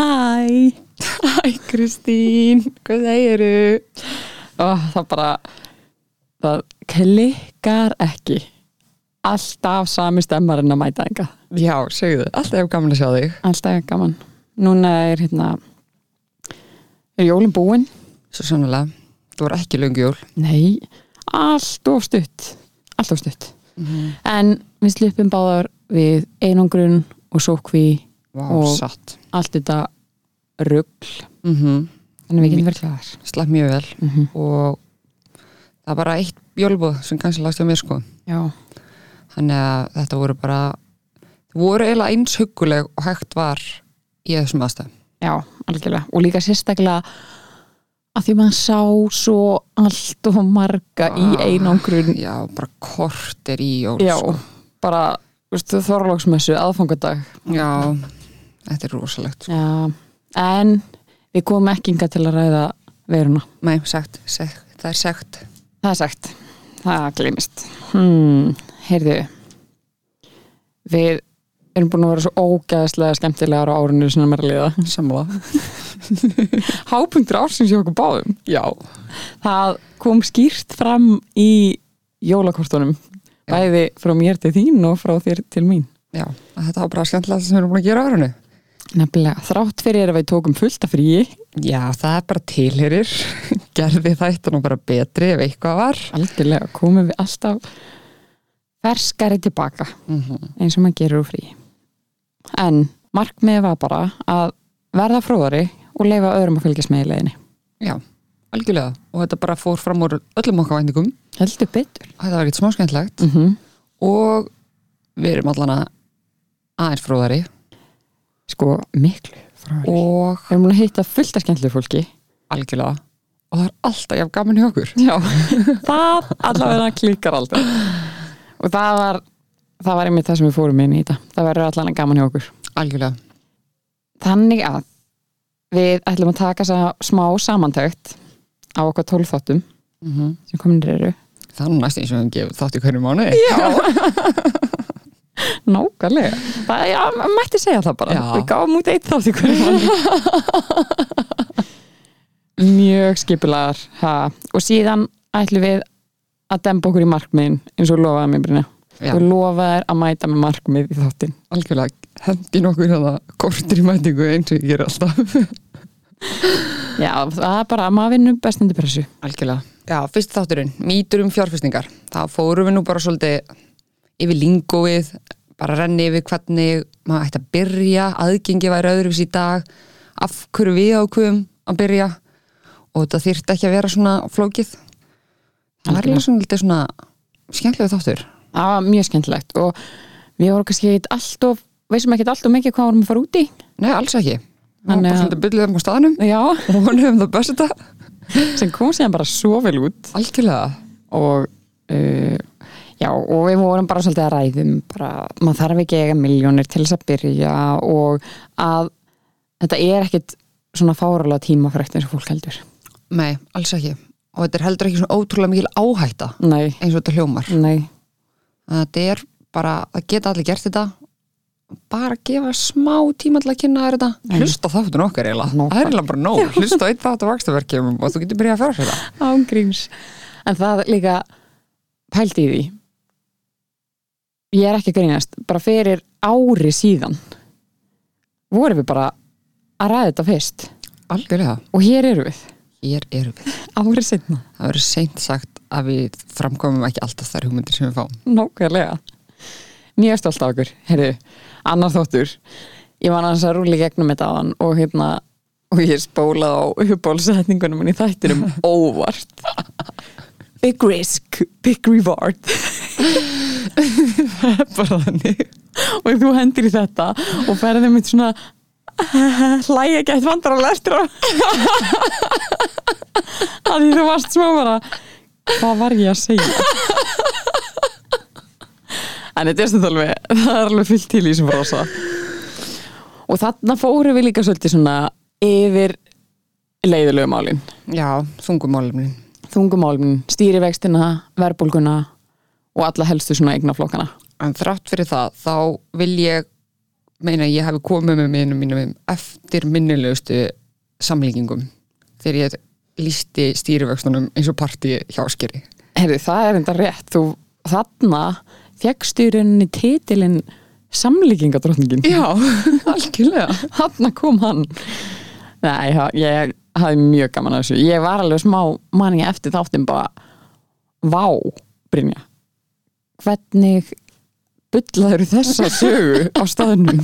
Hæ Hæ Kristín, hvað segiru? Það bara það klikkar ekki. Alltaf sami stemmarinn að mæta enga Já, segðu, alltaf hef gaman að sjá þig. Alltaf er gaman. Núna er hérna er jólin búin? Svo sannlega, þú var ekki löngu jól. Nei, allt of stutt. Allt of stutt. En við slupum báðar við einangrun og sókví Vá, Og- satt. allt þetta rugl. Mm -hmm. þannig við getum verið klæðar Slapp mjög vel. Mm -hmm. og það var bara eitt jólbúð sem kannski lagst hjá mér sko. Já, Þannig að þetta voru bara voru eiginlega eins hugguleg og hægt var í þessum aðstæðum. Já, algjörlega. Og líka sérstaklega að því maður sá svo allt og marga í Ah, einangrun. Já, bara kortir í jól já, sko. bara veistu, þorlóksmessu, aðfangadag. Já, þetta er rosalegt sko. já, en við komum ekki inga til að ræða veruna Nei, sagt, sagt, það er sagt. Það er sagt, það glimist hmm, heyrðu. Við erum búin að vera svo ógæðslega skemmtilegar á árinu sem er að liða Samla hápunktur ársins hjá okkur báðum. Já, það kom skýrt fram í jólakortunum Já. bæði frá mér til þín og frá þér til mín. Já, þetta var bara skemmtilega sem við erum búin að gera á árinu nefnilega, þrátt fyrir að við tókum fullt af fríi Já, það er bara tilherir gerði þetta nú bara betri ef eitthvað var. Algjörlega komum við alltaf ferskari tilbaka mm -hmm. eins og maður gerur úr frí. En markmiði var bara að verða fróðari og leifa öðrum að fylgjast með í leiðinni. Já, algjörlega. Og þetta bara fór fram úr öllum okkar væntingum. Heldur betur. Þetta var ekkert smá skemmtilegt. Mm -hmm. og við erum allan að aðeins fróðari sko miklu fróðari og við erum að hitta fullt af skemmtilegu fólki algjörlega og það er alltaf jafn gaman hjá okkur. Já, það allavega klikkar aldrei. Og það var það var einmitt það sem við fórum inn í þetta. Það verður allavega gaman hjá okkur. Algjörlega. Þannig að við ætlum að taka þessa smá samantækt á okkar tólþáttum mm -hmm. sem kominir eru. Það er næst eins og við gefum þátt í hverju mánuði nákvæmlega. Það, já, maður mætti segja það bara. Við gáum út eitt þátt í hverju mjög skipulegar ha. og síðan ætlum við að demba okkur í markmiðin eins og lofaði mér Brynja. Já, og lofaði að mæta með markmið í þáttin algjörlega hendi nokkur hérna kortir í mætingu eins og ég ger alltaf. Já, það er bara að maður vinnur best undir pressu. Algjörlega. Já, fyrst þátturinn, mýtur um fjárfestingar. Þá fórum við nú bara svolítið yfir lingóið, bara renni yfir hvernig maður ætti að byrja aðgengi væri öðrufis í dag af hverju við ákveðum að byrja. Og þetta þyrfti ekki að vera svona flókið. Það er alveg svona, svona skemmtilega þáttur. Það var mjög skemmtilegt. Og við vorum kannski ekkit alltof veisum ekkit alltof mikið hvað vorum að fara út í. Nei, alls ekki. Við Þannig að- svolítið byggðum á staðnum já, og vonum það besta. Sem kom síðan bara svo vel út. Algjörlega. Og uh, já, og við vorum bara svolítið að ræðum bara, maður þarf ekki að eiga miljónir til þess að byrja og að þetta er ekkit svona fáralega tímafrækt eins og fólk heldur. Nei, alls ekki. Og þetta er heldur ekki svona ótrúlega mikil áhætta nei, eins og þetta hljómar. Nei, þetta er bara, það geta allir gert þetta. Bara gefa smá tíma til að kynna þér þetta. Hlusta þáttun okkar eiginlega, það er eiginlega bara nóg. Hlusta eitt þáttu vakstaverkjum og þú getur byrjað að fjárfæra þetta ángríms en það líka pældi í því ég er ekki að grínast bara fyrir ári síðan vorum við bara að ræða þetta fyrst. Algjörlega, og hér eru við, hér erum við. Ári setna það verður seint sagt að við framkomum ekki alltaf þær hugmyndir sem við fáum. Nákvæmlega. Mjög stolt af okkur, heyrðu annar þóttur, ég var aðeins að rúli gegnum þetta áðan og hérna og ég spólaði á uppbólsetningunum í þættinum. Óvart. Big risk, big reward það er bara þannig. Og þú hendir í þetta og ferðið mitt svona hlæja gætt vandrar á lestur á. Að því þú varst smá bara hvað var ég að segja? En þetta er stund alveg það er alveg fyllt til í sem frósa og þarna fórum við líka svolítið svona yfir leiðilegu málin já, þungumálumnin þungumálin, stýrivextina, verbulguna og alla helstu svona eignaflokkana en þrátt fyrir það þá vil ég meina ég hafi komið með mínum mínum eftir minnilegustu samlíkingum þegar ég lísti stýrivöxtunum eins og partí hjá skeri Heyrðu, það er enda rétt. Þú þarna fjekkstu í rauninni titilinn samlíkingadrottningin. Já, algjörlega Þarna kom hann. Nei, ég hafði mjög gaman að þessu. Ég var alveg smá manni eftir þáttum bara Vá, Brynja. Hvernig bullaður þessa sögu á staðnum?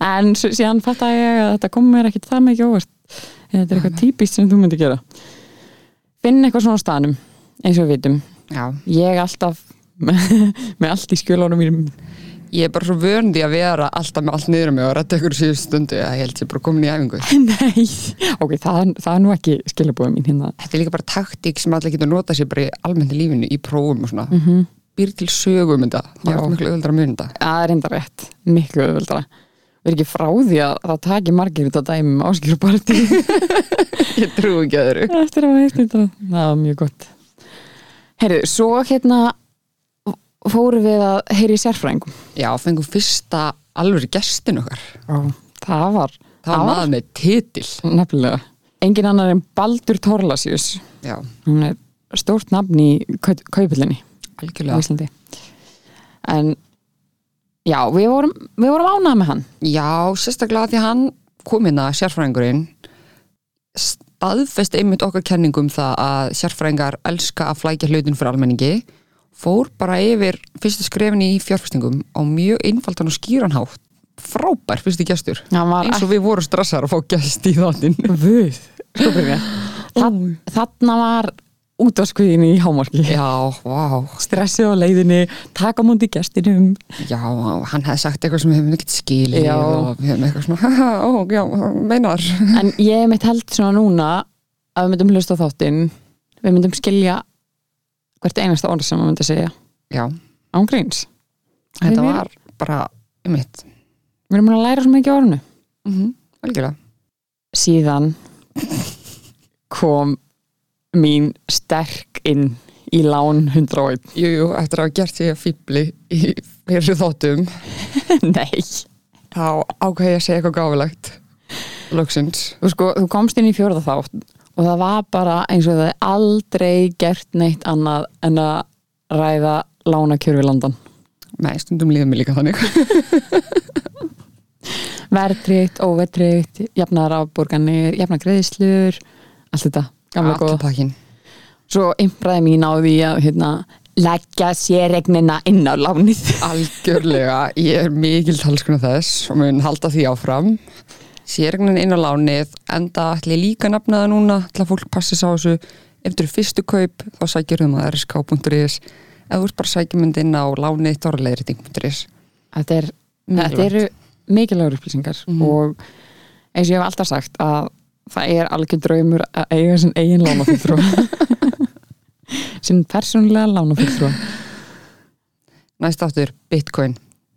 en síðan fatt að ég að þetta kom mér ekkit það mikið óvart. Þetta er eitthvað típist sem þú myndi gera. Finn eitthvað svona á staðnum, eins og við vitum. Já, Ég alltaf með, með allt í skjölunum mínum. Ég er bara svo vöndi að vera alltaf með allt niður um mig og rætta ykkur síðust stundu að ég held ég bara komin í æfingu Nei, ok, það, er- það er nú ekki skilabóðum mín hérna. Þetta er líka bara taktík sem allir getur notað sér bara í almennt í lífinu, í prófum og svona Mm -hmm. býr til sögum þetta, það er miklu öðvöldra mun þetta Það er enda rétt, miklu öðvöldra. Við erum ekki frá því að það taki margir þetta dæmi með áskýruparti Ég trú ekki að veist þetta. Það var mjög gott. Heyrðu, svo hérna fórum við að heyri í sérfræðingum. Já, fengum fyrsta alveg gestin okkar Og það var, Það var maður með titil nefnilega. Engin annar en Baldur Torlasius. Já, Hún er stórt nafn í kaupillinni. á algjörlega Íslandi en já, við vorum, við vorum ánað með hann Já, sérstaklega því að hann kom hérna sérfræðingurinn staðfest einmitt okkar kenningum það að sérfræðingar elska að flækja hlutin fyrir almenningi fór bara yfir fyrstu skrefin í fjárfestingum á mjög einfaldan og skýran hátt. Frábær hann var eins og við vorum stressar að fá gest í þáttinn. Guð, sko byrja Þa- þarna var útvarskviðin í hámarki. Já, vá. Stressið á leiðinni, taka múndi gestinum. Já, hann hefði sagt eitthvað sem við hefum ekkert skilið Já. og við hefum eitthvað svona, haha, ó, já, meinar. En ég mitt held svona núna að við myndum hlusta á þáttinn. Við myndum skilja hvert einasta orð sem við myndum segja. Já, án gríns. Þetta var bara einmitt. Við erum að læra svo mikið á orðinu mm -hmm. Algjörlega. Síðan kom mín sterk inn í lán 101 Jú, jú, eftir að hafa gert því að fýbli í fyrir þáttum. Nei. Þá ákveði ég að segja eitthvað gáfulegt Loksins. Þú, sko, þú komst inn í fjórða þátt og það var bara eins og það er aldrei gert neitt annað en að ræða lánakjör við landan Nei, stundum líður mig líka þannig. Verðtrygt, óverðtrygt, jafnar afborganir jafnar greiðslur allt þetta, góða. pakkin svo impraði mín á því að hérna, leggja sérregnina inn á lánið. Algjörlega, ég er mikil talskuna þess og mun halda því áfram Sérgnin inn á lánið enda ætli líka nafna það núna til að fólk passi sá þessu. Ef þú eru fyrstu kaup þá sækjur um að rsk.is ef þú ert bara sækjum inn á lánið torrleiriting.is þetta, er, þetta eru mikilvægur upplýsingar Mhm. og eins og ég hef alltaf sagt að það er algjör draumur að eiga sinn eigin lánafylltrúa sinn persónulega lánafylltrúa Næst áttur Bitcoin.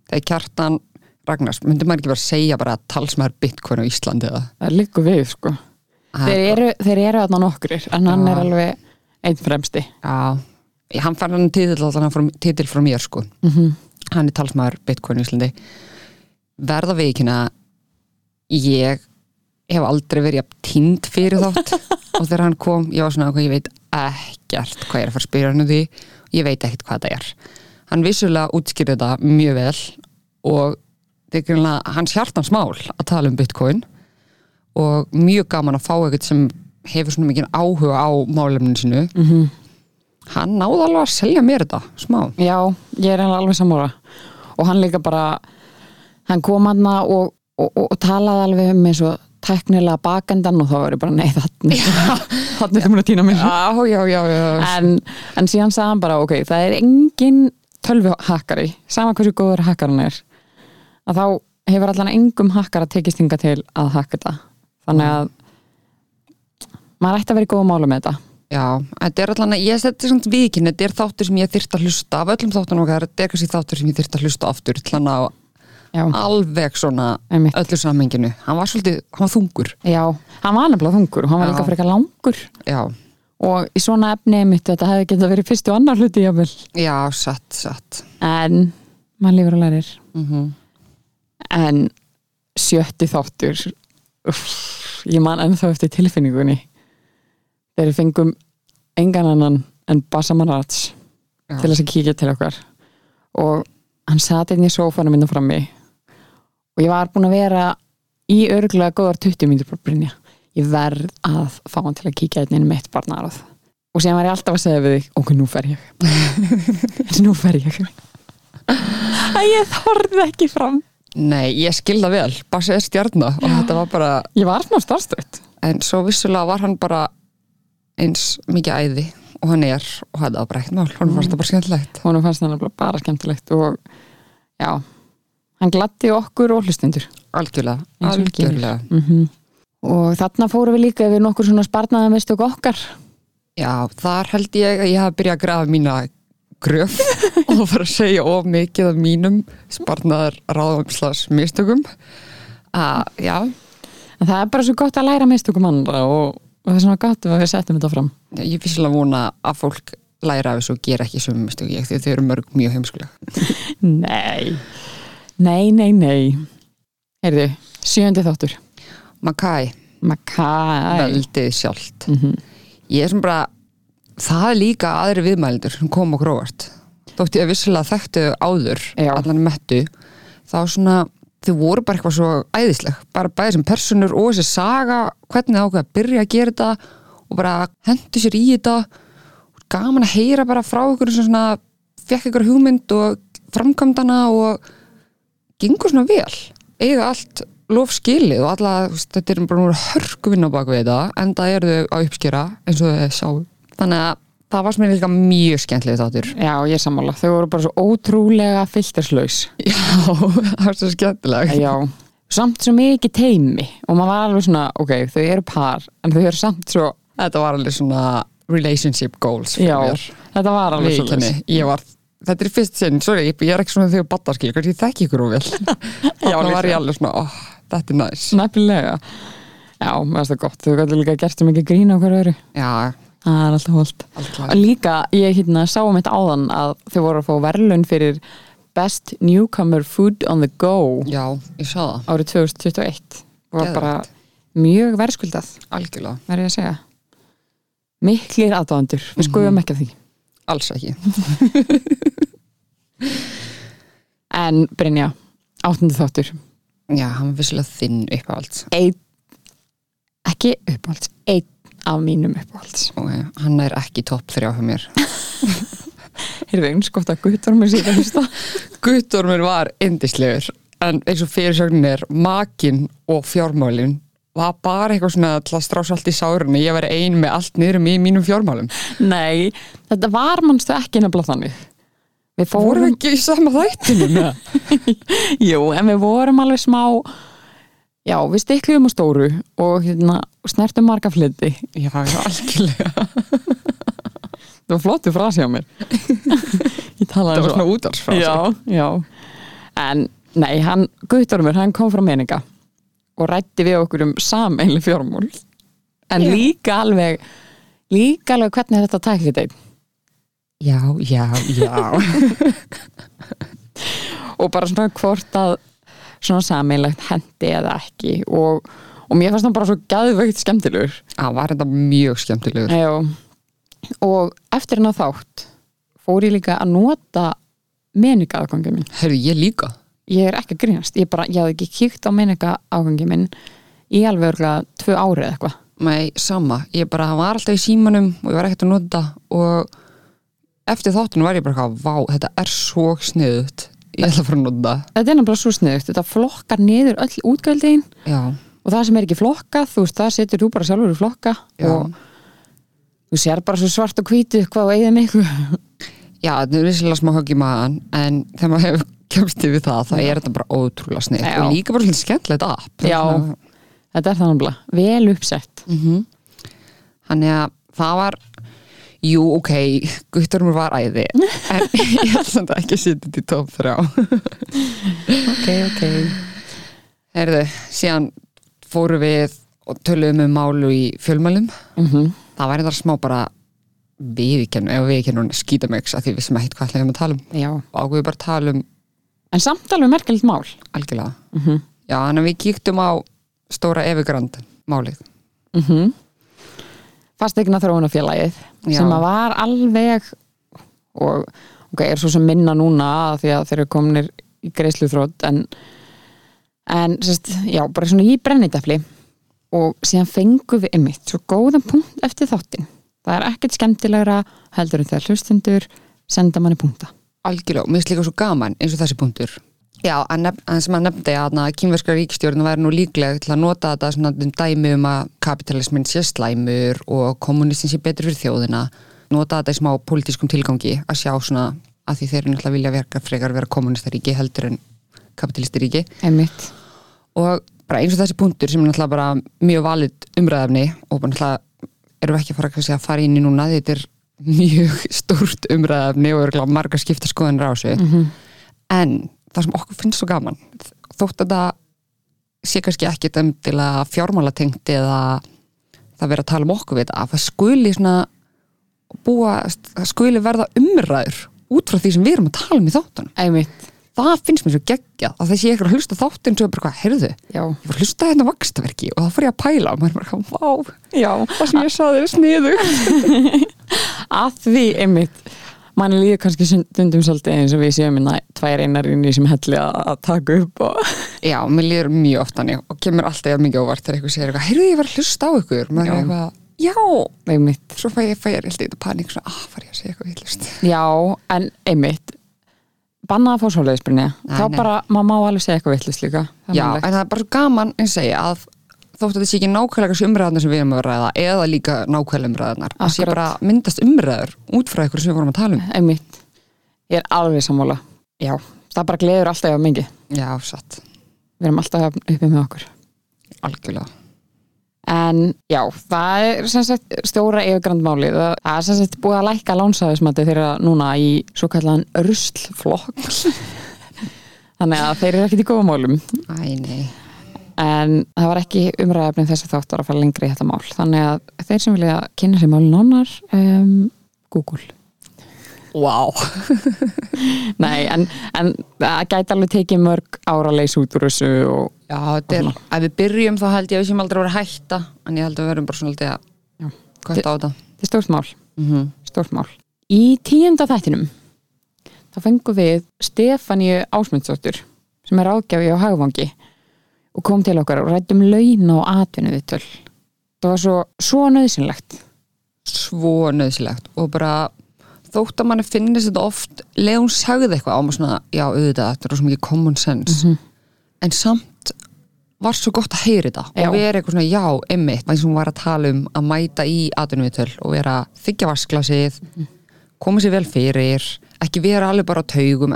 Þegar kjartan Ragnars, myndi maður ekki bara segja bara að talsmaður Bitcoin á Íslandi eða? Það liggur við sko. Þeir eru, þeir eru þarna nokkrir en hann er alveg einn fremsti. Já, hann fann hann titil allan frá, titil frá mér sko. Mm hann er talsmaður Bitcoin í Íslandi. Verða veikina ég hef aldrei verið tínd fyrir þátt. Og þegar hann kom, ég var svona ég veit ekkert hvað ég er að fara að spyrja hann um því. Ég veit ekkert hvað það er. Hann vissulega útskýrði þetta mjög vel og þetta er greinlega hans hjartans mál að tala um Bitcoin og mjög gaman að fá eitthvað sem hefur svona mikið áhuga á málefninu sinu -hmm. hann náði alveg að selja mér þetta smá. Já, ég er alveg sammála. Og hann líka bara hann kom hann og, og, og, og talaði alveg um eins og teknilega bakendan og þá var ég bara nei þannig þannig það múin að týna mér. En, en síðan sagði hann bara ok, það er engin tölvuhakkari sama hversu góður hakkarinn er að þá hefur allan engum hakkara tekist hinga til að hakka þetta þannig að maður ætti að vera í góða málu með þetta Já, þetta er allan að ég seti svona vikin, þetta er þáttur sem ég þyrst að hlusta af öllum þáttunum okkar, þetta er kannski þáttur sem ég þyrst að hlusta aftur til hann á já, alveg svona einmitt. öllu samhenginu. Hann var svolítið, hann var þungur. já, hann var nefnilega þungur og hann var Já. líka frekar langur Já, og í svona efni mitt þetta hefði getað verið fyrst og annar hluti jáfnvel já, satt, satt. en maður lifur og lærir Mm en sjötti þáttur uff, ég man ennþá eftir tilfinningunni. Þegar við fengum engan annan en Basaman Rats Já. til þess að kíkja til okkar. Og hann sat inn í sófanum minna frammi. Og ég var búin að vera í örgulega góðar 20 mínútur bara Brynja, ég verð að fá hann til að kíkja inn með eitt barnaráð. Og síðan var ég alltaf að segja við þig ok, nú fer ég. Nú fer ég. Að ég þorði ekki fram Nei, ég skilða vel, Bassi er stjarnar og þetta var bara, ég var smá starfstöð en svo vissulega var hann bara eins mikið æði og hann er og þetta var bara ekkert mál, hann fannst það bara skemmtilegt. Honum fannst það nefnilega bara skemmtilegt og já, hann gladdi okkur og hlustundur. Algjörlega, hann algjörlega. Mm og þarna fórum við líka yfir nokkur svona sparnaða mistök okkar. Já, þar held ég að ég hafi byrjað að grafa mína gröf og fara að segja of mikið af mínum sparnaðar ráðumslas mistökum. Að, já, en það er bara svo gott að læra mistökum andra og, og það er svona gott að við settum þetta fram. Ég vissilega vona að fólk læra af þessu og gera ekki sömu mistök ég því að þau eru mörg mjög heimskulega nei, nei, nei, nei. Heyrðu, sjöndi þáttur. Makai, Makai. Veldið sjálft. Mhm. ég er sem bara það er líka aðri viðmælendur sem kom okkur óvart þótt ég að vissilega þekktu áður Já. allan mettu þá svona þau voru bara eitthvað svo æðisleg. Bara bæði sem personur og þessi saga hvernig það ákveða að byrja að gera þetta og bara hendu sér í þetta. Gaman að heyra bara frá ykkur sem svona fekk ykkur hugmynd og framkvæmdana og gengur svona vel. Eiga allt lof skilið og alla, þetta er bara núna hörku vinna á baku við þetta en það eru þau á uppskera eins og þau sá þannig að það var sem er líka mjög skemmtileg þáttur. Já, ég sammála, þau voru bara svo ótrúlega filterslaus. Já, það var svo skemmtileg já, samt svo mikið teimi og maður var alveg svona, ok, þau eru par en þau eru samt svo, Þetta var alveg svona relationship goals fyrir já mér. þetta var alveg Viðurkenni. svo ég var Þetta er fyrst sinn, sorry, ég er ekki svona þegar baddarskil, kannski ég þekki ykkur og vel. Þannig var ég alveg svona, oh, þetta er næs nefnilega. Já, mér finnst það gott, þau gætu líka gert svo mikið grín á hverju öru, Já, það er alltaf alltaf og líka, ég hérna sá um þetta áðan að þau voru að fá verðlun fyrir Best Newcomer Food on the Go. Já, ég sá það, árið 2021 og var bara mjög verðskuldað algjörlega. verður ég að segja. Miklir aðdáðandur, við skoðum ekki að því. Alls ekki. En Brynja, áttundi þáttur. Já, hann var vissilega þinn uppáhalds. Einn, ekki uppáhalds einn af mínum uppáhalds. Okay. Hann er ekki topp þrjá hjá mér. Heyrðu eins gott að guttar mér síðan Guttormur var indislegur en eins og fyrirsögnin er makin og fjármálin var bara eitthvað svona til að strása allt í sárunni. Ég var ein með allt niðrum í mínum fjármálum. Nei, þetta var mannstu ekki nefnilega þannig. Við Fórum við ekki í sama þættinu Jú, en við vorum alveg smá Já, við stikluðum á stóru og hérna, snertum marga fliti Já, já, algjörlega. Það var flottu frasi á mér. Ég talaði Það var svo svona útvarsfrás Já, já. En nei, hann, Guttormur, hann kom frá meninga og rætti við okkur um sameinli fjármúl en Já. líka alveg líka alveg hvernig er þetta taka þetta Já, já, já. Og bara svona hvort að svona sameinlegt hendi eða ekki. Og, og mér fannst hann bara svo gæðveikt skemmtilegur. Það var þetta mjög skemmtilegur. Já, og eftir hennar þátt fór ég líka að nota meninga aðgangið minn. Herru, ég líka. Ég er ekki að grínast, ég bara, ég hafði ekki kíkt á meninga aðgangið minn í alveg örgulega tvö árið eitthvað. Nei, sama, ég bara, hann var alltaf í símanum og ég var ekkert að nota. Og eftir þáttinu var ég bara eitthvað, vá, þetta er svo sniðut ég ætla að fara að nota Þetta er nefnilega svo sniðugt, þetta flokkar niður öll útgjöldin. Já, og það sem er ekki flokkað, þú veist, það setur þú bara sjálfur í flokka Já. og þú sér bara svo svart og hvítið hvað og eigið miklu. já, þetta er vissilega smá högg í maðan en þegar maður hefur kemst yfir það þá er þetta bara ótrúlega snið Já. og líka bara svolítið skemmtilegt app Já. Þetta er það nefnilega, vel uppsett. mm Þannig að það var Jú, ok, Guttormur var æði en ég held samt ekki að setja þetta í top 3 Ok, ok. Herðu, síðan fóru við og töluðum um málu í fjölmælum. Mm það var eitthvað smá bara viðkennu, ef viðkennu skýta mig að því við sem ekkert hvað ætlaðum að tala um. Já, og ákveðu bara að tala um en samt alveg merkilegt mál. Algjörlega. Mm Já, þannig að við kíktum á stóra Evergrand málið. -hmm. fastegna þróunafélagið sem að var alveg og ok, er svo sem minna núna af því að þeir eru kominir í greiðslu þrótt en, en sérst, já, bara svona í brennitefli og síðan fengum við einmitt svo góðan punkt eftir þáttin það er ekkert skemmtilegra heldur en þegar hlustundur senda manni punkta. Algjörlega, mér finnst líka svo gaman eins og þessi punktur. Já, að sem að nefndi að na, kýmverska ríkistjórn væri nú líkleg til að nota þetta svona dæmi um að kapitalismin sé slæmur og kommunistin sé betur fyrir þjóðina. Nota þetta í smá pólitískum tilgangi að sjá svona að því þeir eru náttúrulega vilja verka frekar vera kommunistaríki heldur en kapitalistiríki einmitt, og bara eins og þessi punktur sem er náttúrulega bara mjög valið umræðafni og bara náttúrulega erum við ekki að fara kannski að fara inn í núna þetta er mjög stórt umræðafni og eru marga skipta skoðanir á þessu. Mm en það sem okkur finnst svo gaman þótt að það sé kannski ekki til að fjármála tengt eða það vera að tala um okkur við að það skuli svona búa, það skuli verða umræður út frá því sem við erum að tala um í þáttunum. Einmitt það finnst mér svo geggjað að þessi ég ekki að hlusta þáttinn svo er bara hvað, heyrðu, já, ég var að hlusta hérna vakstaverki og þá fór ég að pæla og maður er bara, vá, já, það sem ég saði er sniðu að því einmitt manni líður kannski stundum svolítið eins og við séum hérna tvær einar inn í sem helli að taka upp og Já, mér líður mjög oft þannig og kemur alltaf mikið óvart þegar eitthvað segir eitthvað, heyrðu ég var að hlusta á ykkur. Maður er eitthvað, já, einmitt. Svo fæ ég, fæ ég alltaf í þetta panik svona, ah, fær ég að segja eitthvað villust Já, en einmitt bannað að fá svoleiðisbrinni þá nei. bara, maður má alveg segja eitthvað villist líka. Já, málið. en það er bara svo gaman og segja að þótt að þetta sé ekki nákvæmlega þessu umræðarnar sem við erum að ræða eða líka nákvæmlega umræðarnar það sé bara myndast umræður út frá ykkur sem við vorum að tala um. Einmitt, ég er alveg sammála. Já, það bara gleður alltaf hjá mingi Já, satt, við erum alltaf uppi með okkur. Algjörlega En já, það er sem sagt stóra yfirgrandmálið. Það er sem sagt búið að lækka lánsaðismati þeirra núna í svo kallan ruslflokk. Þannig að þeir eru ekkert í góða málum. Æ, nei En það var ekki umræðafnið þess að þáttur að fara lengri í þetta mál. Þannig að þeir sem vilja kynna sér málin annar, um, Google. Wow Nei, en, en það gæti alveg tekið mörg ára að leysa út úr þessu og Já, þetta er, ef við byrjum þá held ég að við séum aldrei að hætta en ég held að við verum bara svona Já. að kvölda á þetta þetta er stórt mál. mm -hmm. stórt mál. Í tíunda þættinum þá fengum við Stefáníu Ásmundsdóttur sem er ágjafi á Hagvangi og kom til okkar og rættum laun og atvinnu viðtöl. Það var svo, svo nöðsynlegt. Svo nöðsilegt og bara þótt að manni finnist þetta oft leið hún sagði eitthvað á maður svona já, auðvitað, þetta er svo mikið common sense Mhm. en samt var svo gott að heyri þetta Já. og vera eitthvað svona, já, emmitt eins og hún var að tala um að mæta í atvinnuvitöl og vera þykja vasklasið Mhm. koma sér vel fyrir ekki vera alveg bara á taugum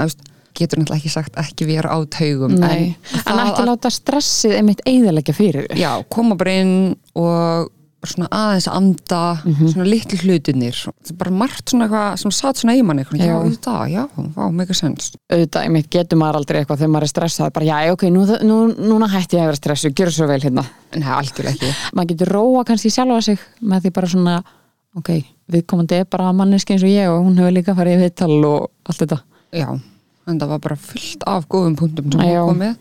getur náttúrulega ekki sagt ekki vera á taugum Nei, en, það ekki láta stressið einmitt eiðalega fyrir já, koma bara inn og svona aðeins að anda Mhm. svona litlu hlutinir bara margt svona eitthvað sem satt svona í manni já, Já. auðvitað, já, vá, mega sens Auðvitað, einmitt getur maður aldrei eitthvað þegar maður er stressað, bara já, ok, nú, nú, núna hætti ég að vera stressu, gjör svo vel hérna. er algjörlega ekki. Maður getur róa kannski sjálfa sig með því bara svona ok, viðkomandi er bara manneski eins og ég og hún hefur líka farið í viðtal og allt þetta. Já, en það var bara fullt af góðum punktum sem hún kom með.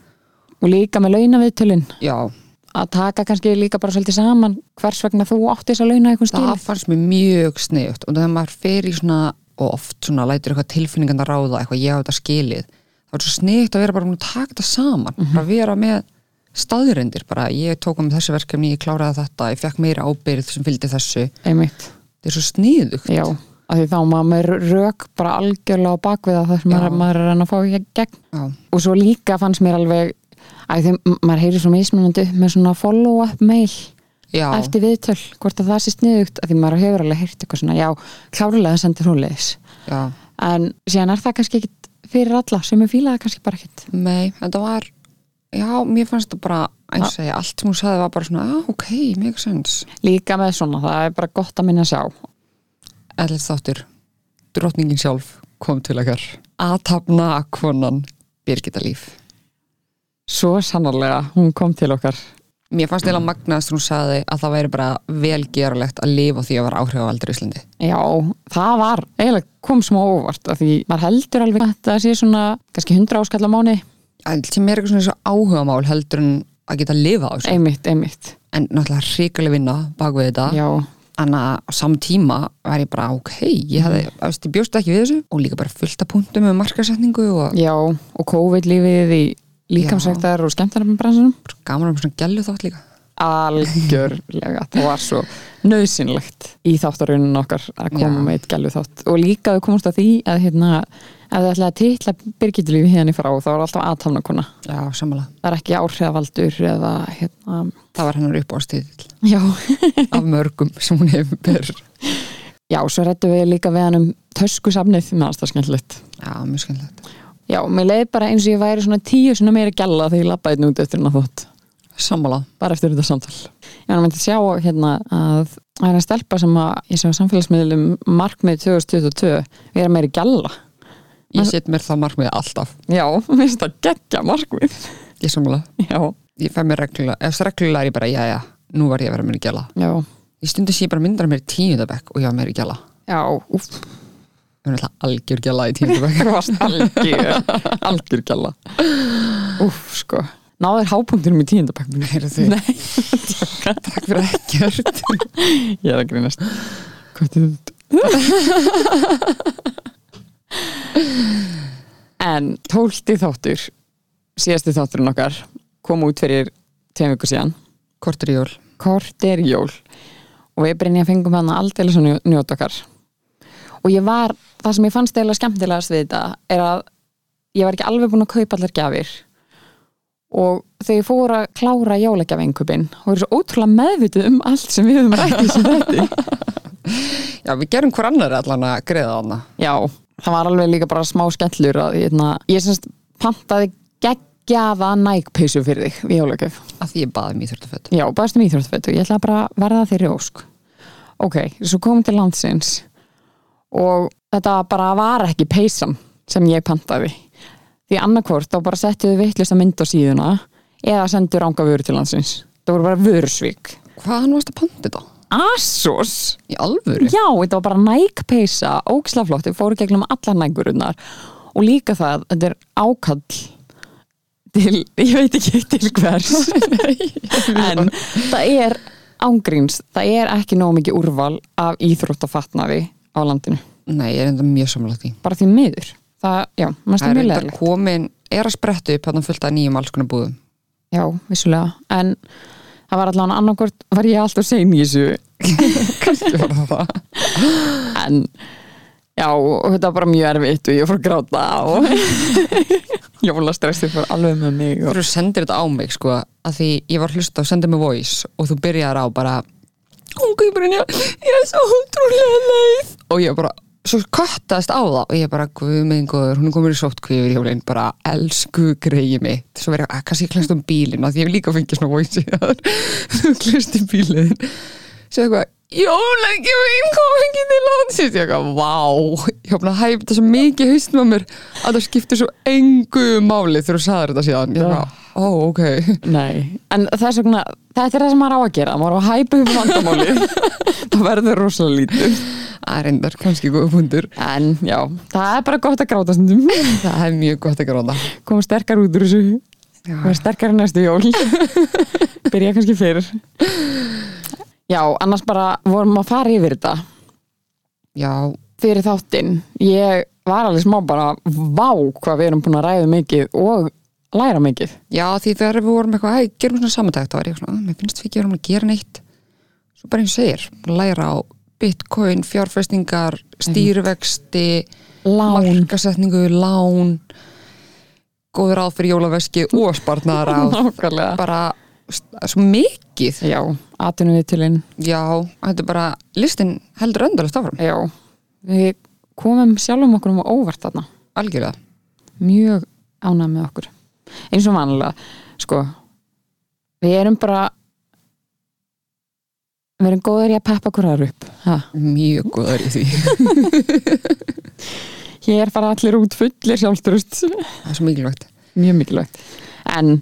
Og líka með launa viðtölin já, að taka kannski líka bara svolítið saman hvers vegna þú átti þess að launa eitthvað það stíl fannst mér mjög sniðugt og þegar maður fer í svona og oft svona lætur eitthvað tilfinningan að ráða eitthvað ég á þetta skilið. Það var svo sniðugt að vera bara að taka þetta saman bara vera með staðurindir bara ég tók um þessu verkefni, ég kláraði þetta ég fekk meira ábyrð sem fylgdi þessu. Einmitt, þetta er svo sniðugt. Já að því þá maður rök bara algjörlega á bakviða það sem maður, er að að fá í gegn. Já, og svo líka fannst mér alveg að því maður heyrir svo mismunandi með svona follow-up mail já, eftir viðtöl, hvort að það sé sniðugt að því maður hefur alveg heyrt eitthvað svona já, klárlega sendir hún leiðis já. En síðan er það kannski ekkit fyrir alla sem er fílaði kannski bara ekkit. Nei, þetta var já, mér fannst það bara eins og segja, allt sem hún sagði var bara svona, ah, ok, mega sens líka með svona, það er bara gott að minna að sjá Ellert þáttur, drottningin sjálf kom til okkar svo sannarlega, hún kom til okkar. Mér fannst eða magnast hún sagði að það væri bara velgeralegt að lifa því að vera áhrifavaldur í Íslandi. Já, það var eiginlega kom smá óvart af því maður heldur alveg að þetta sé svona kannski 100 áskall á mánu en sem er eitthvað svona svo áhugamál heldur en að geta að lifa á þessu. Einmitt, einmitt. En náttúrulega hrikalega vinna bak við þetta. Já, en að á saman tíma var ég bara ok, ég hefði, mm. ég bjóst ekki við þessu. Og líka bara fullt af punktum með markasetningu og já, og COVID-lífið í líkamsæktar og skemmtarnabransunum gaman um svona gælu þátt líka. Algjörlega, það var svo nöðsynlegt í þáttarunum okkar að koma Já. með eitt gælu þátt. Og líka þau komast að því að hérna, ef þau ætlaði að titla Birgitulífi hérna í frá þá var alltaf aðtafnakona já, samanlega, það er ekki áhrifavaldur eða hérna, það var hennar upp á stíðil já. Af mörgum sem hún hefur ber Já, svo rættum við líka við hann um töskusafnið, finnst það skemmtilegt. já, mjög skemmtilegt Já, mér leiði bara eins og ég væri svona tíu svona meira gælla þegar ég labbaði nút eftir hennar þótt, sammála, bara eftir þetta samtal. Ég var að myndi að sjá hérna að það er að stelpa sem að ég sé á samfélagsmiðlum markmið 2022 vera meiri gælla. ég set mér það markmið alltaf. Já, mér finnst það geggja markmið. ég sammála, Já, ég fæ mér reglulega eftir reglulega er ég bara, já, já, nú var ég að vera í gæla já, ég stundi sé bara myndar mér í tíundabekk og ég var í gæla já, úff, ég var alltaf algjör gæla í tíundabekk það varst algjör, algjör gælla. Úff, sko. Náður hápunktinum í tíundabækminu. Heyrðu þið? Nei, takk fyrir ekkert ég er að grínast. Hvað er þetta? En tólti þáttur síðasti þátturinn okkar kom út fyrir tveim viku síðan kortur í jól Kort er jól og við Brynja fengum hann aldrei svo njót okkar og ég var, það sem ég fannst eða skemmtilegast við þetta er að ég var ekki alveg búin að kaupa allar gjafir. Og þegar ég fór að klára jólagjafingupin og er svo ótrúlega meðvituð um allt sem við höfum rætt í þessu þetta já, við gerum hver annar allan að greiða hana Já, það var alveg líka bara smá skellur að hérna, ég semst pantaði geggjaða nægpeysu fyrir þig við jólagjöf. að því ég baði mér þurftafött Já, baðast um íþróttfett og ég ætla bara að verða þeirri ósk. Ok, svo komum til landsins og þetta bara var ekki peysan sem ég pantaði. Því annarkvort þá bara settuðu vittlust að mynd á síðuna eða sendu ranga vöru til landsins. Það voru bara vörusvík. hvaðan varst að panta þetta? Asos! í alvöru? Já, þetta var bara nægpeisa, ógslaflott, við fórum gegnum allar nægurinnar og líka það, þetta er ákall til, ég veit ekki til hvers en það er ángríns, það er ekki nóg mikið úrval af íþróttafatnaði á landinu, nei, ég er enda mjög samlega því. Bara því miður. Það, já, það er enda komin, er að spretta upp hann fullt af nýjum alls konar búðum. Já, vissulega, en það var allan annarkvort, var ég alltaf sein í þessu. Kannski var það það en já, og þetta var bara mjög erfitt og ég fór að gráta og jólastressið fór alveg með mig og... þú sendir þetta á mig sko að því ég var að hlusta og sendið mig voice og þú byrjar á bara Brynja, ég er svo ótrúlega leið. Og ég bara svo kattaðist á það og ég bara guð minn góður, hún er komin í sóttkvífur í jólinn bara elsku greiði mitt. Svo verið að kannski ég klest um bílinn og því ég hef líka fengið svona voice í það. Þú klest um bílinn. Svo eitthvað kom ekki til landsins. Ég eitthvað, vá. Ég búin að hæfa þetta svo mikið haustum á mér að það skiptir svo engu máli þegar þú sagðir þetta síðan. Ég bara, ó, ok. Nei, en þess vegna þetta er það sem maður á að gera, maður á að hæpa upp vandamáli það verður rosalega lítið. Það er endar kannski góða fundur. En já, það er bara gott að gráta stundum. Það er mjög gott að gráta. Koma sterkar út úr þessu. Vera sterkar næstu jól. Byrja kannski fyrir já, annars bara vorum að fara yfir þetta. Já, fyrir þáttinn. Ég var alveg smá bara vá hvað við erum búin að ræða mikið og læra mikið. Já, því þegar við vorum eitthvað, hei, gerum svona samantækt þá var ég svona, "Ah, mér finnst við ekki erum að gera neitt. Svo bara eins og segir, læra á bitcoin, fjárfestingar stýrivexti lán, markasetningu, lán góður ráð fyrir jólaveski og nákvæmlega. Bara svo mikið. Já, atvinnum við tilinn já, þetta er bara, listin heldur öndalast áfram, já, við komum sjálfum okkur um á óvart þarna. Algjörlega. Mjög ánægð með okkur eins og vanlega, sko. Við erum bara við erum góður í að peppa hverjar upp. Ha. mjög góðar í því. Hér fara allir út fullir sjálfstrust það er svo mikilvægt. Mjög mikilvægt. En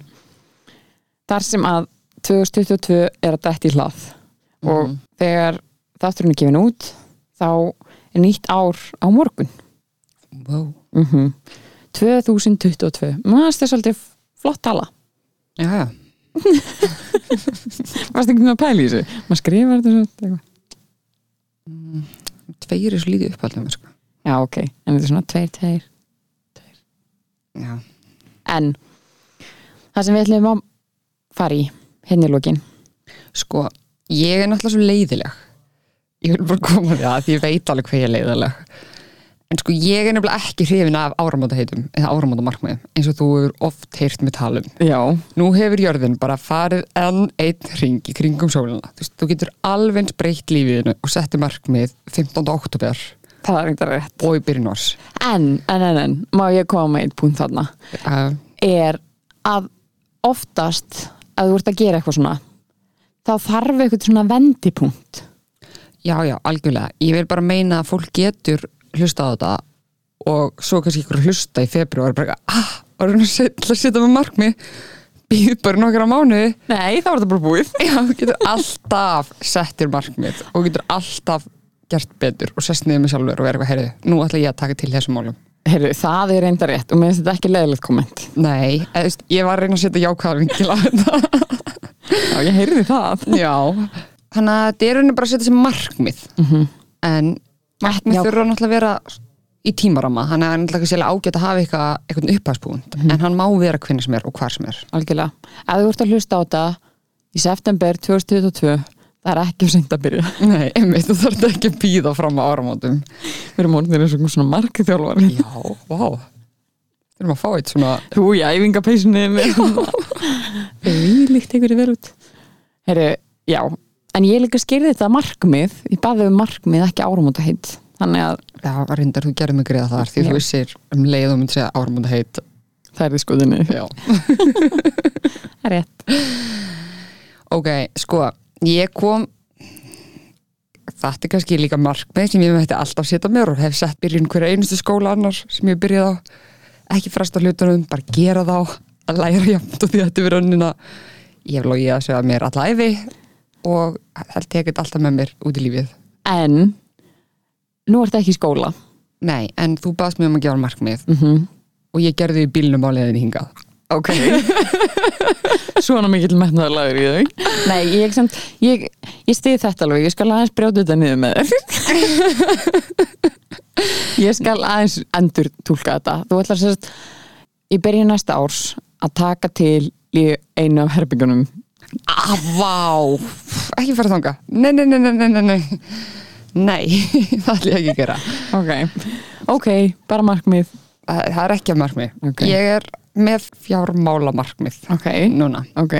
þar sem að 2022 er að dætt í hlað og þegar þátturinn er gefin út þá er nýtt ár á morgun. Wow. mm 2022 maður það er svolítið flott tala? Já, varst ekki með að pæla í þessu? Maður skrifar þetta svona eitthvað. tveir er svo lítið uppáldum sko. já ok, en þetta er svona tveir, tveir já, en það sem við ætlum að fara í henni lókin sko ég er náttúrulega svo leiðileg. Ég vil bara koma því að ég veit alveg hvað ég er leiðileg en sko ég er nefnilega ekki hrifin af áramótaheitum eða áramótamarkmiðum eins og þú hefur oft heyrt með talum já, nú hefur jörðin bara farið enn einn ring í kringum sólina. Þú, veist, þú getur alveg breytt lífiðinu og setti markmið 15. oktober það er eitthvað rétt. Og í byrjun árs. En, en, en, en, má ég koma með einn punkt þarna? Uh, er að oftast að þú ert að gera eitthvað svona þá þarf eitthvað svona vendipunkt. Já, já, algjörlega. Ég vil bara meina að fólk getur hlusta á þetta og svo kannski ykkur hlusta í februar bara, ah, var hann að setja, með markmið býð bara nokkra mánuði? Nei, þá er þetta bara búið. Já, þú getur alltaf settir markmið og þú getur alltaf gert betur og sest niður með sjálfur og verið eitthvað heyrðu, nú ætla ég að taka til þessum málum. Heyrðu, það er reynda rétt og mér finnst þetta ekki leðilegt komment. Nei, eða, veist, ég var að reyna að setja jákvæðar vingil á þetta. Já, ég heyrði það. Já. Þannig að þetta er raunin bara að setja sér markmið. Mhm. en markmið Já. þurfa náttúrulega að vera í tímarama, þannig að það er náttúrulega sérlega ágætt að hafa eitthvað, eitthvað upphæðspunkt en hann má vera hvernig sem er og hvar sem er. Algjörlega, ef þú ert að hlusta á þetta í september 2022 það er ekki seint að byrja Nei, einmitt, þú þarf ekki að býða fram á áramótum. Við erum orðinir eins og svona markþjálfari. Já, vá. Við erum að fá eitt svona Þú í æfingapeysunni. Við líkt einhverju vel út. Herru, já En ég líka skýrði þetta markmið Ég baði um markmið, ekki áramóta heit Þannig að Já, reyndar, þú gerði mig greiða þar því Já. þú vissir um leið og myndi segja áramóta heit það er því skoðinni Það er rétt. Ok, sko, ég kom þetta er kannski líka markmið sem ég mætti alltaf setja mér og hef sett byrjun hverja einustu skóla annars sem ég byrjaði á. Ekki fresta hlutunum, bara gera þá. Að læra jafnt og því að þetta er rönnina ég hef logið að segja mér alla æfi og held tekið alltaf með mér út í lífið. En Nú ertu ekki í skóla. Nei, en þú baðst mér um að gefa markmið. Mm -hmm. og ég gerði bílnum á leiðinni hingað. Ok. Svona mikill metnaðarlagur í þau Nei, ég, samt, ég, ég stið þetta alveg. Ég skal aðeins brjóta þetta niður með þér. Ég skal aðeins endur túlka þetta. Þú ætlar sérst í byrjun næsta árs að taka til í einu af herbyggunum Ah, vá, ekki fara þanga Nei, nei, nei, nei, nei, nei, nei Nei, það ætlum ég ekki að gera. Ok, ok, bara markmið. Það það er ekki að markmið. Ok. Ég er með fjármála markmið Ok, Núna, ok.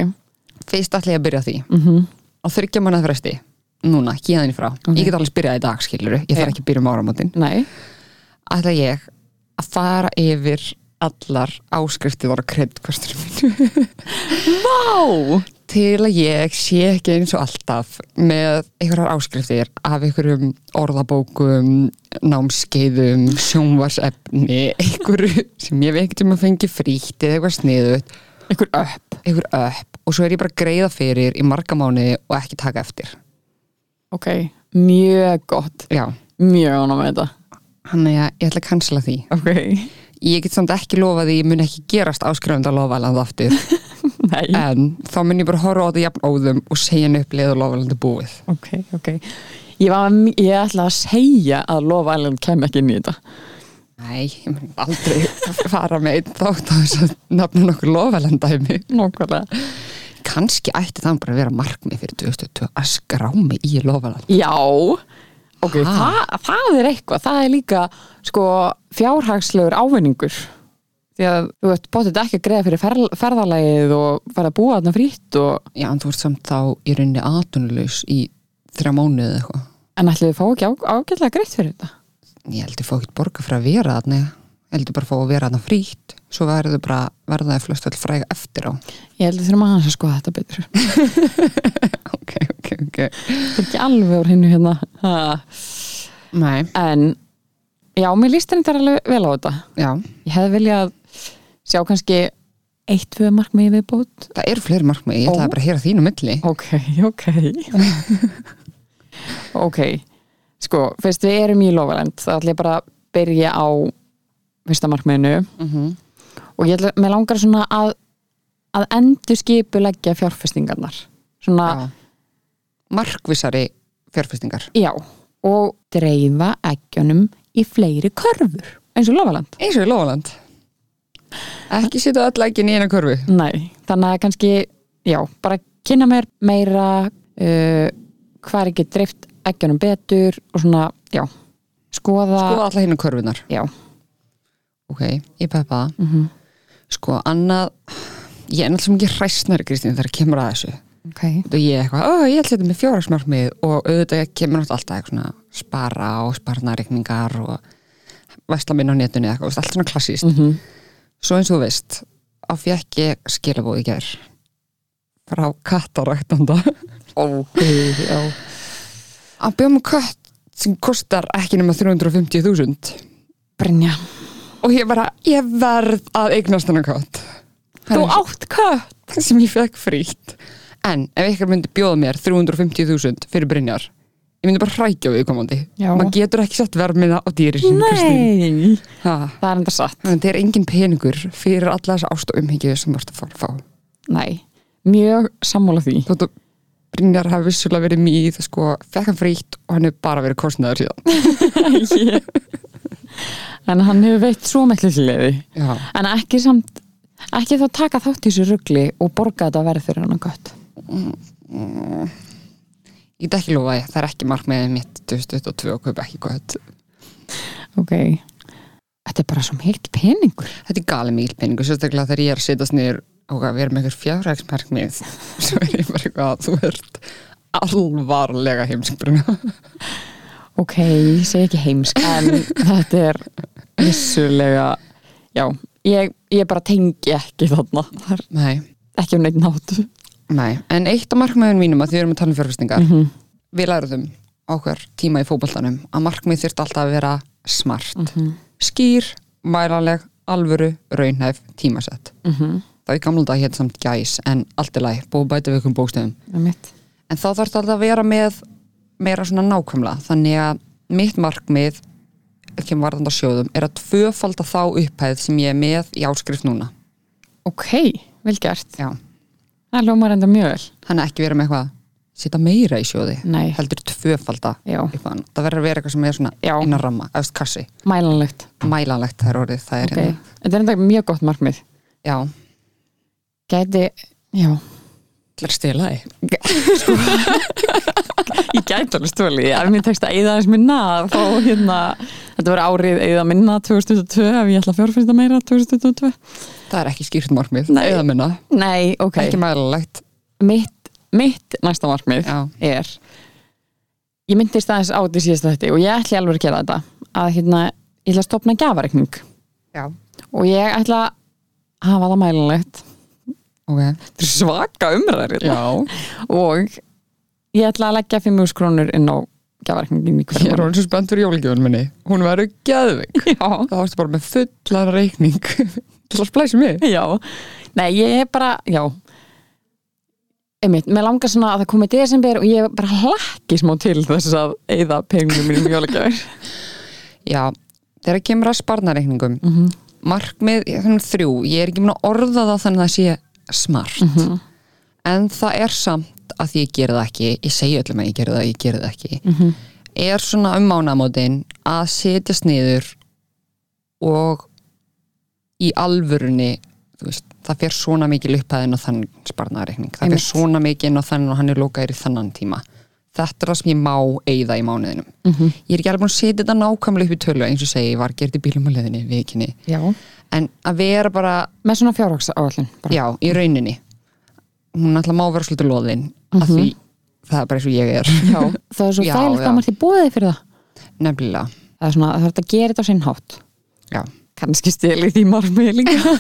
Fyrst ætlum ég að byrja því. Mm Á þryggja manna fresti Núna, héðan í frá. Ok. Ég get alveg byrjað í dag, skilur Ég þarf ekki að byrja um áramótin. Nei, Ætla ég að fara yfir allar áskriftir voru kreditkostur mínu Vá til að ég sé ekki eins og alltaf með einhverjar áskriftir af einhverjum orðabókum námskeiðum, sjónvarsefni einhverju sem ég veit um að fengi frítt eða eitthvað sniðut Einhver upp einhver upp og svo er ég bara greiða fyrir í marga mánuði og ekki taka eftir. Ok, mjög gott. Já, Mjög ánum með þetta. Hann er að ég ætla að cancela því. Ok, ég get samt ekki lofað því ég mun ekki gerast áskrifandi að lofaland aftur nei. En þá mun ég bara horfa á þetta jafn óðum og segja henni upp leið og lofaland er búið. Ok, ok. Ég, var, ég ætla að segja að Love Island kem ekki inn í þetta. Nei, ég mun aldrei fara með einn þátt á þess að nafna nokkur lofalandæmi. Nákvæmlega. Kanski ætti það bara að vera markmið fyrir 2020 að skrá mig í lofaland. Já, ok, það, það er eitthvað. Það er líka sko fjárhagslegur ávinningur Því að þú ert bóttið ekki að greiða fyrir fer, ferðalagið og fara að búa þarna frýtt og Já, en þú ert samt þá í rauninni atvinnulegs í þrjá mánuði eða eitthvað. en ætli þið fá ekki á, ágætlega greitt fyrir þetta Ég held ég fá ekki borga fyrir að vera þarna. Ég held ég bara fá að vera þarna frýtt. Svo verður bara, verða það flest all fræga eftir á. Ég held að þurfum aðeins að skoða þetta betur Ok, ok, ok. Það er ekki alveg úr hinnu hérna ha. Nei, En já, mér líst þetta alveg vel á þetta já, Ég hefði viljað sjá kannski eitt, tvö markmið viðbót? Það eru fleiri markmið, ég ætlaði bara að heyra þínu milli. Ok, ok. Ok. Sko, fyrst við erum í Lofaland þá ætla ég bara að byrja á fyrsta markmiðinu. Mm og ég ætla, mér langar svona að að endur skipuleggja fjárfestingarnar. Svona, Já. markvissari fjárfestingar. Já, og dreifa eggjunum í fleiri körfur eins og Lofaland eins og í Lófaland ekki setja öll ekki í eina körfu. Nei, þannig að kannski já, bara kynna mér meira uh, hvað er ekki dreift eggjunum betur og svona, já skoða, skoða alla hérna körfunar já. Ok, ég peppa það. Mm sko, annað ég er náttúrulega mikið hræstnari Kristín þegar kemur að þessu. Ok, og ég er eitthvað, ó, ég ætla þetta með fjóraksmarkmið og auðvitað kemur náttúrulega alltaf eitthvað svona spara og sparnareikningar og vesla minn á eða eitthvað, allt svona klassíst mm svo eins og þú veist, á fekk ég skilabóð í gær frá kattaræktanda. Ok, já. Að bjóða mig kött sem kostar ekki nema 350.000 Brynja, og ég bara, ég verð að eignast hennar kött. Þú átt kött sem ég fekk frítt. En ef ykkur myndi bjóða mér 350.000 fyrir Brynjar ég myndi bara hrækja við komandi maður getur ekki sett vermiða á dýri Kristín. Nei, Ha, það er enda satt. Að þetta er engin peningur fyrir alla þessa ást og umhyggju sem þú ert að að fá. Nei, mjög sammála því. Þóttu Brynjar hafi vissulega verið mýð sko, fekk hann frítt og hann hefur bara verið kostnaður síðan. En hann hefur veitt svo miklu hliði En ekki samt ekki þá taka þátt í þessu rugli og borga þetta verð fyrir hann gott ég get ekki lofa því, það er ekki markmiðið mitt 2022 og kaupa ekki gott Ok. Þetta er bara svo mikið peningur. Þetta er gali mikil peningur, sérstaklega þegar ég er að setjast niður og að vera með einhver fjárræksmarkmið svo er ég bara eitthvað að þú ert alvarlega heimsbruna Ok, ég segi ekki heimsk en þetta er vissulega já, ég, ég bara tengi ekki þarna. Nei, ekki um neitt nátt nei, en eitt af markmiðin mínum að því við erum að tala um fjárfestingar -hmm. við læruðum okkar tíma í fótboltanum að markmið þurft alltaf að vera smart. Skýr, mælanleg, alvöru raunhæf, tímasett það er gamla dag hétt samt gæs en allt er læg, búið að bæta við ykkur bókstöðum en þá þarf þetta alltaf að vera með meira svona nákvæmlega þannig að mitt markmið ekki varðandi á sjóðum er að tvöfalda þá upphæð sem ég er með í áskrift núna. Ok, vel gert. Já. Það ljómar enda mjög vel. Hann er ekki vera með eitthvað setja meira í sjóði Nei, heldur tvöfalda já, upphæðan það verður að vera eitthvað sem er svona Já. innan ramma, eftir kassi, mælanlegt. Mælanlegt það er orðið, það er Ok, hérna. Þetta er enda mjög gott markmið. Já, Gæti, já. Til að stela því Ég gæti alveg stóli, ef mér tekst að eyða þess minna að fá hérna, þetta verður árið eyða minna 2022 ef ég ætla að fjárfyrsta meira 2022 það er ekki skýrt markmið, Nei. eða minna. Nei, ok, ekki mælanlegt. Mitt, mitt næsta markmið já, er ég myndist aðeins á því síðast þetta og ég ætla alveg að gera þetta að hérna, ég ætla að stopna gjafareikning. Já, og ég ætla að hafa það mælanlegt. Ok. Þetta er svaka umræður já, og ég ætla að leggja 5.000 krónur inn á gjafareikningin í ég er hverjum orðin svo spennt fyrir jólgjöfun minni. Hún verður geðvik Já, þá varstu bara með fullan reikning til að splæsa mig já, nei ég er bara, já einmitt, mér langar svona að það komið desember og ég bara hlakki smá til þess að eyða pengum mínum jólagjafir já, þegar kemur að sparnareikningum mm -hmm. markmið, þrjú ég er ekki mun að orða það þannig að það sé smart Mhm. en það er samt að ég geri það ekki ég segi öllum að ég geri það, ég geri það ekki Mhm. er svona um mánamótin að setjast niður og í alvörunni veist, það fer svona mikið upphæðin á þann sparnareikning það fer Einmitt. svona mikið inn á þann og hann er lokaðir í þannan tíma. Þetta er það sem ég má eigða í mánuðinum. Mhm. ég er ekki alveg búin að setja þetta nákvæmlega upp í tölu eins og segi, ég var gert í bílum á leðinni vikinni, Já, en að vera bara með svona fjárhagsa áallin já, í rauninni. Hún alltaf má vera svolítið loðin af því það er bara eins og ég er. Já, það er svo já. að maður til bóðið fyrir það. Nefnilega, það er svona, það er að gera þetta á sinn hátt. Já kannski steli því margmið líka.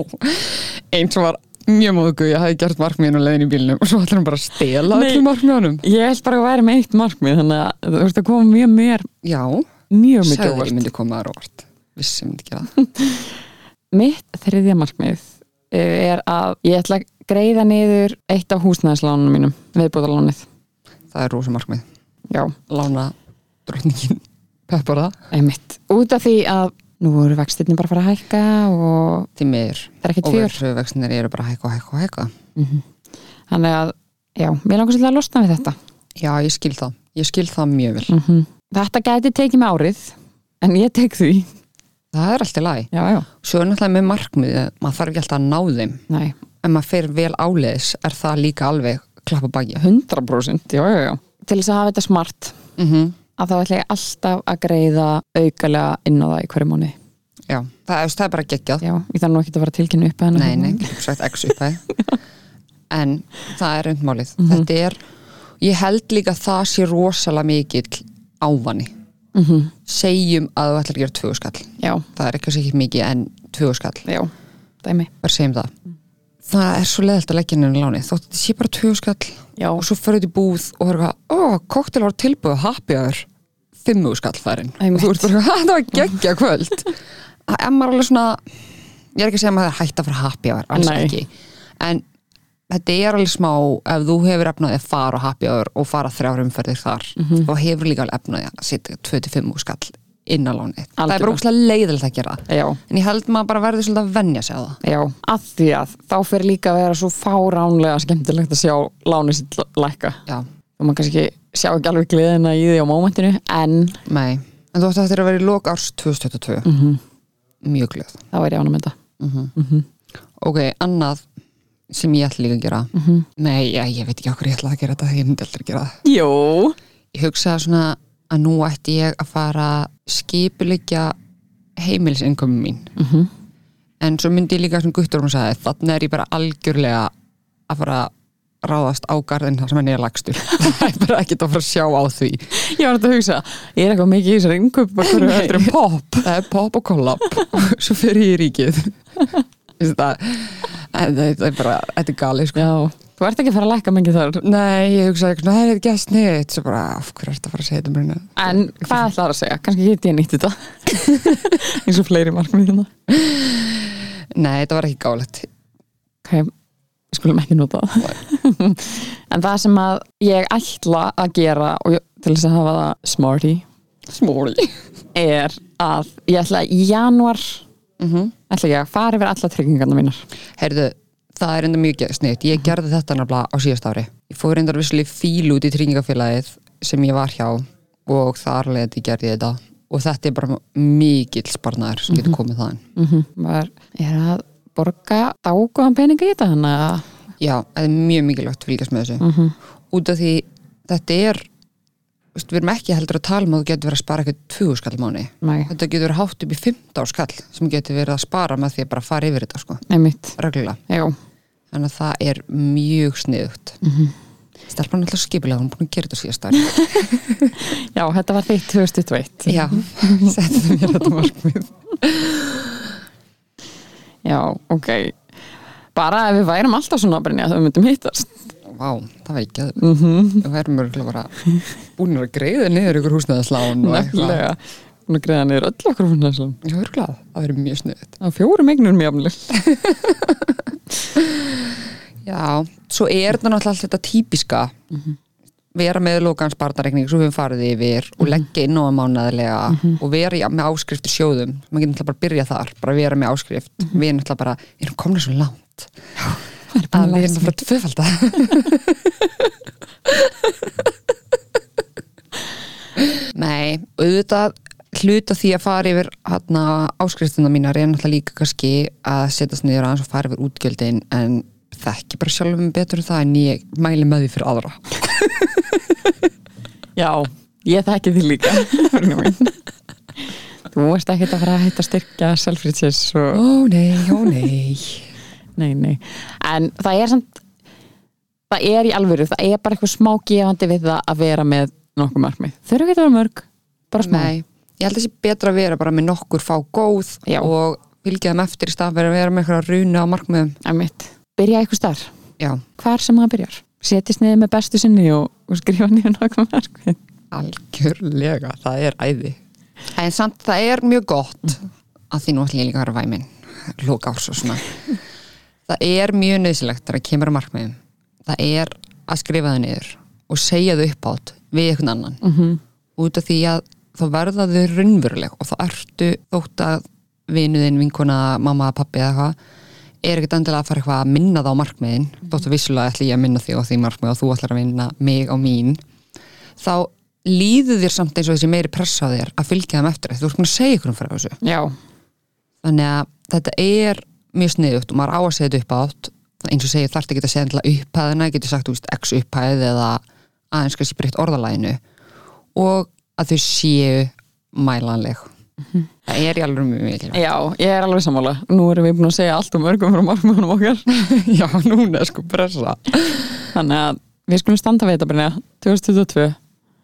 Eins og var mjög móðgu, ég hafði gert markmiðin og leiðin í bílnum og svo ætlar hann bara að stela Nei. öllum markmiðunum. ég held bara að væri með eitt margmið þannig að þú veist að koma mjög mér Já, mjög mikið sagði ég óvart. myndi koma þar óvart. Vissi ég myndi gera það. Mitt þriðja margmið er að ég ætla að greiða niður eitt af húsnæðislánunum mínum, viðbúðalánið það er rosa markmið. Já, lána drottningin peppar það einmitt, út af því að nú eru vextirni bara að fara að hækka og til meir það er og fjör verðsvöðvextinir eru bara að hækka og hækka og hækka. Þannig að, já, mér langar svolítið að losna við þetta. Já, ég skil það, ég skil það mjög vel. Mm þetta gæti tekið með árið en ég tek því. Það er alltaf læg já, já, svo er náttúrulega með markmið maður þarf ekki alltaf að ná þeim. Nei, ef maður fer vel áleiðis er það líka alveg klappa baki 100% já, já, já, til þess að hafa þetta smart. Mm -hmm. Að þá ætla ég alltaf að greiða aukalega inn á það í hverju mánu já, það það er bara geggjað. Já, ég þarf nú ekki að vera tilkynnu upp nei, nei, getur sagt x upphæð en það er undmálið Mhm. þetta er, ég held líka að það sé rosalega mikill ávani. Mm -hmm. segjum að þú ætlar að gera tvö skall. Já, það er ekki ekki mikið en tvö skall. Já, dæmi. Bara segjum það. Það er svo leðalt að leggja henni láni þótt þetta sé bara tvö skall. Já, og svo fyrir þetta í búð og það er eitthvað, ó, koktel var tilbúið happy hour, fimmu skall farin og þú ert bara, það var geggja kvöld. Það er maður alveg svona ég er ekki að segja að maður er hægt að fara happy hour alls Nei. ekki, en þetta er alveg smá, ef þú hefur efnaði að fara happy hour og fara þrjár umferðir þar, Mhm. þá hefur líka alveg efnaði að setja 25 skall inn á láni það er bara úkslega leiðilegt að gera. Það. já, en ég held maður bara verður svolítið að venja sig á það. Já að því að þá fyrir líka að vera svo fáránlega skemmtilegt að sjá lánið sitt lækka. Og maður kannski sjá ekki alveg gleðina í því á mómentinu en nei. En þú ætti að þetta að vera í lok árs 2022 Mhm. mjög glöð þá er ég ánum með þetta. Ok, annað sem ég ætla líka að gera. Mhm. Nei, já, ég veit ekki okkur ég ætla að gera þetta ég myndi aldrei að gera það. Jú, Ég hugsaði svona að nú ætti ég að fara að skipuleggja heimilsinkomum mín. Mhm. en svo myndi ég líka sem guttur um að sagði þannig er ég bara algjörlega að fara að ráðast á garðin þar sem henni er lagstur það er bara ekkert að fara að sjá á því. Ég var þetta að hugsa Ég er eitthvað mikið í þessari innkaup? Bara hverju heldur en pop það er pop og kollab. Svo fyrir ég í ríkið. Það þetta er bara, þetta er gali sko. Þú ert ekki að fara að lækka mikið þar? Nei, ég hugsaði eitthvað, það er ekki að sniðt svo bara, af hverju ertu að fara að segja þetta mér? En hvað ætlar að segja? Kannski get ég nýtt þetta. Eins og fleiri markmið hérna. Nei, þetta var ekki gálegt. Ok, við skulum ekki nota En það sem að ég ætla að gera og ég, til þess að hafa það smarty Smóri er að ég ætla í januar mm ætla ég að fara yfir alla tryggingarna mínar. Heyrðu, það er enda mjög sniðt Ég gerði þetta nefnilega á síðast ári. Ég fór reyndar visslega fíl út í tryggingafélagið sem ég var hjá og þar leði gerði ég þetta. Og þetta er bara mikill sparnaður sem getur komið þaðan. Mm -hmm. Var, er að borga dágóðan peninga í þetta þannig að Já, það er mjög mikilvægt að fylgjast með þessu. Mm -hmm. út af því þetta er við erum ekki heldur að tala um að þú getur verið að spara eitthvað tvögu skall í mánu þetta getur verið hátt upp í 15 skall sem getur verið að spara með því að bara fara yfir þetta sko, reglulega. Já, þannig að það er mjög sniðugt. Mm. -hmm. stelpan er alltaf skipilega hún er búin að gera þetta síðast ári Já þetta var þitt 2021 já, settu mér þetta markmið Já, ok. Bara ef við værum alltaf svona Brynja þá við myndum hittast. Vá, það var ekki að mm -hmm. við værum örgulega bara búin að greiða niður ykkur húsnæðaslán og eitthvað. Hún er greiða niður öll okkur þessum já, örgulega, það verður mjög sniðugt. Á fjórum eignur mjög amnileg já, svo er þetta náttúrulega allt þetta típiska vera með lokaðan spartareikning svo við höfum farið yfir og leggja inn á það mánaðilega og vera með áskrift í sjóðum. Maður getur náttúrulega bara að byrja þar bara vera með áskrift, við erum náttúrulega bara erum komin svo langt. Að við erum fara að tvöfalda Nei, auðvitað hluta því að fara yfir hana, áskriftina mínar er náttúrulega líka kannski að setjast niður aðeins og fara yfir útgjöldin en þekki bara sjálfum betur um það en ég mæli með því fyrir aðra Já, ég þekki því líka. Þú veist ekki að fara að hætta styrkja selfriðsins og Ó nei, ó nei Nei, nei. En það er samt það er í alvöru, það er bara eitthvað smá gefandi við það að vera með nokkuð markmið. Þau eru ekki að vera mörg, bara smá. Nei, ég held að þessi betra að vera bara með nokkur fá góð Já. og fylgja þeim eftir í stað að vera með eitthvað runa á markmiðum. Byrja eitthvað starf, Já, hvar sem það byrjar. Setjist niður með bestu sinni og, og skrifa niður nokkuð markmið. algjörlega, það er æði. En samt það er mjög gott að því nú ætlum ég líka að vera væmin lók árs og svona. Það er mjög nöðsilegt þegar það kemur að markmiðum. Það er að skrifa það niður og segja þau upp átt við einhvern annan. Mm -hmm. út af því að þá verða þau raunveruleg og þá ertu þótt að vinuðin, vinkona, mamma, pappi eða eitthvað er ekkert endilega að fara eitthvað að minna það á markmiðin. Þótt að vissulega ætla ég að minna þig á því markmið og þú ætlar að vinna mig á mín. Þá líður þér samt eins og þessi meiri pressa á þér að fylgja þeim eftir þú ert búin að segja ykkur um fyrir þessu. Já, þannig að þetta er mjög sniðugt og maður á að segja þetta upp átt. Eins og segja þarf ekki að segja endilega upphæðina getur sagt úr x upphæð eða aðeins kannski breytt orðalæginu og að þau séu mælanleg það er í alveg mjög mikilvægt. Já, ég er alveg sammála. Nú erum við búin að segja allt um örgum frá markmjónum okkar. Já, núna er sko pressa. Þannig að við skulum standa við þetta bara 2022,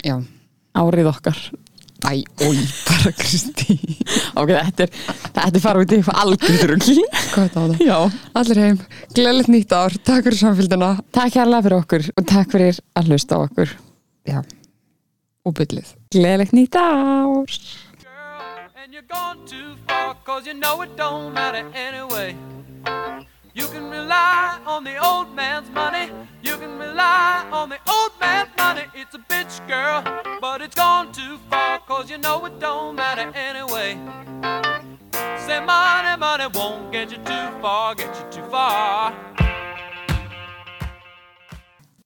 já, árið okkar. Æ, oi, bara Kristi Ok, þetta er, þetta er fara út í eitthvað algjörðurugl hvað er það? Já, allir heim, gleðilegt nýtt ár. Takk fyrir samfélgina takk hérlega fyrir okkur og takk fyrir að hlusta á okkur. Já, og byllið. Gleðilegt nýtt ár gone too far, cause you know it don't matter anyway. You can rely on the old man's money, you can rely on the old man's money. It's a bitch, girl, but it's gone too far, cause you know it don't matter anyway. Say money, money won't get you too far, get you too far.